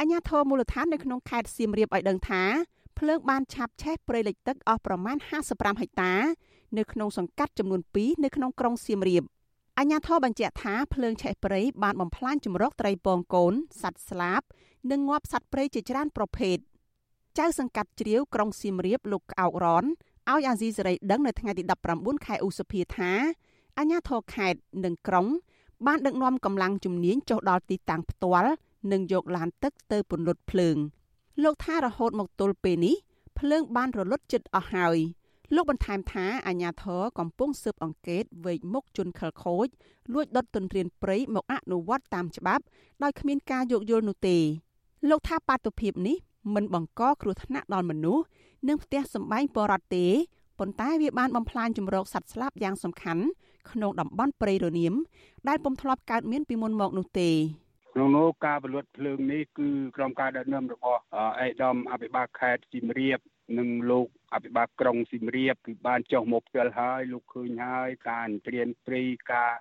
អញ្ញាធមមូលដ្ឋាននៅក្នុងខេត្តសៀមរាបឲ្យដឹងថាភ្លើងបានឆាបឆេះព្រៃលិចទឹកអស់ប្រមាណ55ហិកតា នៅក្នុងសង្កាត់ចំនួន2នៅក្នុងក្រុងសៀមរាបអញ្ញាធរបញ្ជាក់ថាភ្លើងឆេះព្រៃបានបំផ្លាញចម្រោកត្រីពងកូនសត្វស្លាប និងងាប់សត្វព្រៃជាច្រើនប្រភេទចៅសង្កាត់ជ្រាវក្រុងសៀមរាបលោកក្អោករនឲ្យអាស៊ីសេរីដឹងនៅថ្ងៃទី19ខែឧសភាថាអាជ្ញាធរខេត្តនិងក្រុងបានដឹកនាំកម្លាំងជំនាញចុះដល់ទីតាំងផ្ទាល់ និងយកឡានទឹកទៅពន្លត់ភ្លើង លោកថារហូតមកទល់ពេលនេះភ្លើងបានរលត់ជិតអស់ហើយលោកបន្ថែមថាអាញាធរកំពុងស៊ើបអង្កេតវែកមុខជនខិលខូចលួចដុតទន្ទ្រានព្រៃមកអនុវត្តតាមច្បាប់ដោយគ្មានការយោគយល់នោះទេលោកថាបាតុភិបនេះមិនបង្កគ្រោះថ្នាក់ដល់មនុស្សនិងផ្ទះសម្បែងបរដ្ឋទេប៉ុន្តែវាបានបំផ្លាញចម្រោកសត្វស្លាបយ៉ាងសំខាន់ក្នុងតំបន់ព្រៃរនាមដែលពុំធ្លាប់កើតមានពីមុនមកនោះទេ ក្នុងនោះការបលួតភ្លើងនេះគឺក្រុមការដឹកនាំរបស់អេដាមអភិបាលខេត្តសៀមរាបនិងលោកអភិបាលក្រុងសៀមរាបគឺបានចុះមកផ្ទាល់ហើយលោកឃើញហើយការអន្តរានព្រៃការ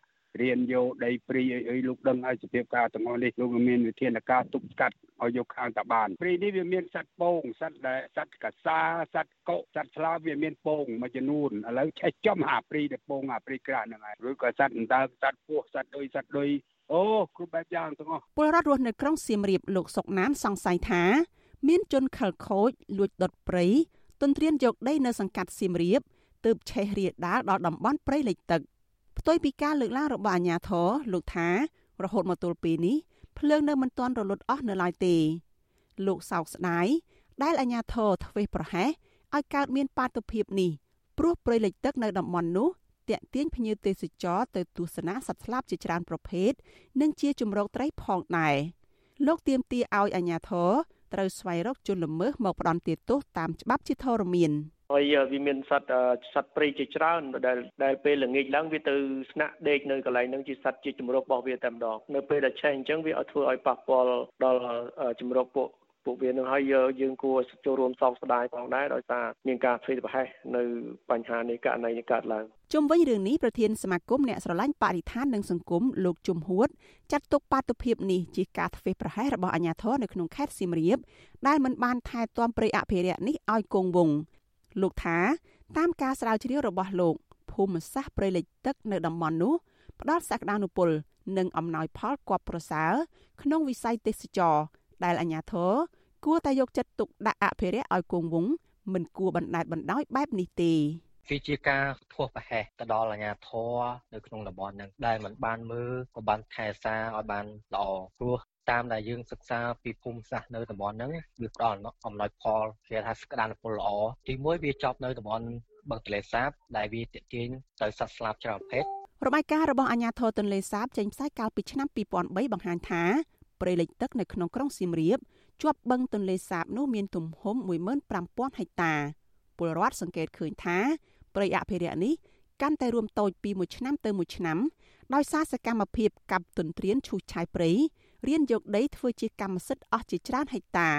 រៀនយកដីព្រីអីអីលោកដឹងហើយសភាពការទាំងអស់នេះលោកមានវិធានការទប់ស្កាត់ឲ្យយកខាងតាបានព្រីនេះវាមានសត្វពងសត្វដែលសត្វកសាសត្វកុកសត្វស្លាបវាមានពងមួយចំនួនឥឡូវឆេះចំអាព្រីដែលពងអាព្រីក្រាស់ហ្នឹងហើយឬក៏សត្វអណ្ដើកសត្វពស់សត្វដុយសត្វដុយ អូគ្រប់បែបយ៉ាងទាំងអស់ពលរដ្ឋរស់នៅក្រុងសៀមរាបលោកសុកណានសង្ស័យថាមានជនខិលខូចលួចដុតព្រៃទន្ទ្រានយកដីនៅសង្កាត់សៀមរាបទើបឆេះរាលដាលដល់តំបន់ព្រៃលិចទឹកផ្ទុយពីការលើកឡើងរបស់អាជ្ញាធរលោកថា រហូតមកទល់ពេលនេះភ្លើងនៅមិនទាន់រលត់អស់នៅឡើយទេ លោកសោកស្ដាយដែលអាជ្ញាធរធ្វេសប្រហែសឲ្យកើតមានបាតុភិបនេះព្រោះព្រៃលិចទឹកនៅតំបន់នោះ តាក់ទាញភ្ញៀវទេសចរទៅទស្សនាសត្វស្លាបជាច្រើនប្រភេទនិងជាជំរកត្រីផងដែរលោកទៀមទាឲ្យអាជ្ញាធរត្រូវស្វែងរកជនល្មើសមកផ្ដន់ទោសតាមច្បាប់ជាធរមានហើយវាមានសត្វសត្វព្រៃជាច្រើនដែលដែលពេលល្ងាចឡើងវាទៅស្នាក់ដេកនៅកន្លែងហ្នឹងជាសត្វជាជំរករបស់វាតែម្ដងនៅពេលដែលឆេះអញ្ចឹងវាឲ្យធ្វើឲ្យប៉ះពាល់ដល់ជំរកពួក ពួកវានឹងហើយយើងគួរចូលរួមសោកស្ដាយផងដែរដោយសារមានការធ្វើប្រហែសនៅបញ្ហានេះករណីនេះកើតឡើងជុំវិញរឿងនេះប្រធានសមាគមអ្នកស្រឡាញ់បរិស្ថាននិងសង្គមលោកជុំហួតចាត់ទុកបាតុភិបនេះជាការធ្វេសប្រហែសរបស់អាជ្ញាធរនៅក្នុងខេត្តសៀមរាបដែលមិនបានថែទាំព្រៃអភិរក្សនេះឲ្យគង់វង្សលោកថាតាមការស្រាវជ្រាវរបស់លោកភូមិសាស្ត្រព្រៃលិចទឹកនៅតំបន់នោះផ្ដល់សក្តានុពលនិងអំណោយផលគប់ប្រសើរក្នុងវិស័យទេសចរដែលអាជ្ញាធរ គួរតែយកចិត្តទុកដាក់អភិរក្សឲ្យគង់វង្សមិនគួរបណ្តែតបណ្តោយបែបនេះទេវាជាការធ្វើប្រហែសទៅដល់អាជ្ញាធរនៅក្នុងតំបន់ហ្នឹងដែលมันបានមើលក៏បានថែសារឲ្យបានល្អព្រោះតាមដែលយើងសិក្សាពីភូមិសាស្ត្រនៅតំបន់ហ្នឹងវាផ្ដល់អំណោយផលគេថាស្ក្តានពលល្អទីមួយវាចប់នៅតំបន់បឹងទលេសាប ដែលវាទាក់ទាញទៅសត្វស្លាបច្រើនប្រភេទរបាយការណ៍របស់អាជ្ញាធរទន្លេសាបចេញផ្សាយកាលពីឆ្នាំ2003បង្ហាញថាព្រៃលិចទឹកនៅក្នុងក្រុងសៀមរាប ជាប់បឹងទន្លេសាបនោះមានទំហំ15000ហិកតាពលរដ្ឋសង្កេតឃើញថាព្រៃអភិរក្សនេះកាន់តែរួមតូចពីមួយឆ្នាំទៅមួយឆ្នាំដោយសារសកម្មភាពកាប់ទន្ទ្រានឈូសឆាយព្រៃរៀនយកដីធ្វើជាកម្មសិទ្ធិអស់ជាច្រើនហិកតា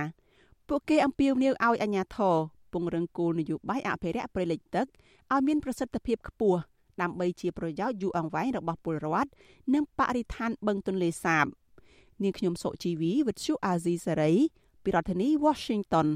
ពួកគេអំពាវនាវឲ្យអាជ្ញាធរពង្រឹងគោលនយោបាយអភិរក្សព្រៃលិចទឹកឲ្យមានប្រសិទ្ធភាពខ្ពស់ដើម្បីជាប្រយោជន៍យូរអង្វែងរបស់ពលរដ្ឋនិងបរិស្ថានបឹងទន្លេសាប នាងខ្ញុំសុជីវីវិទ្យុអាស៊ីសេរីពីរដ្ឋធានី Washington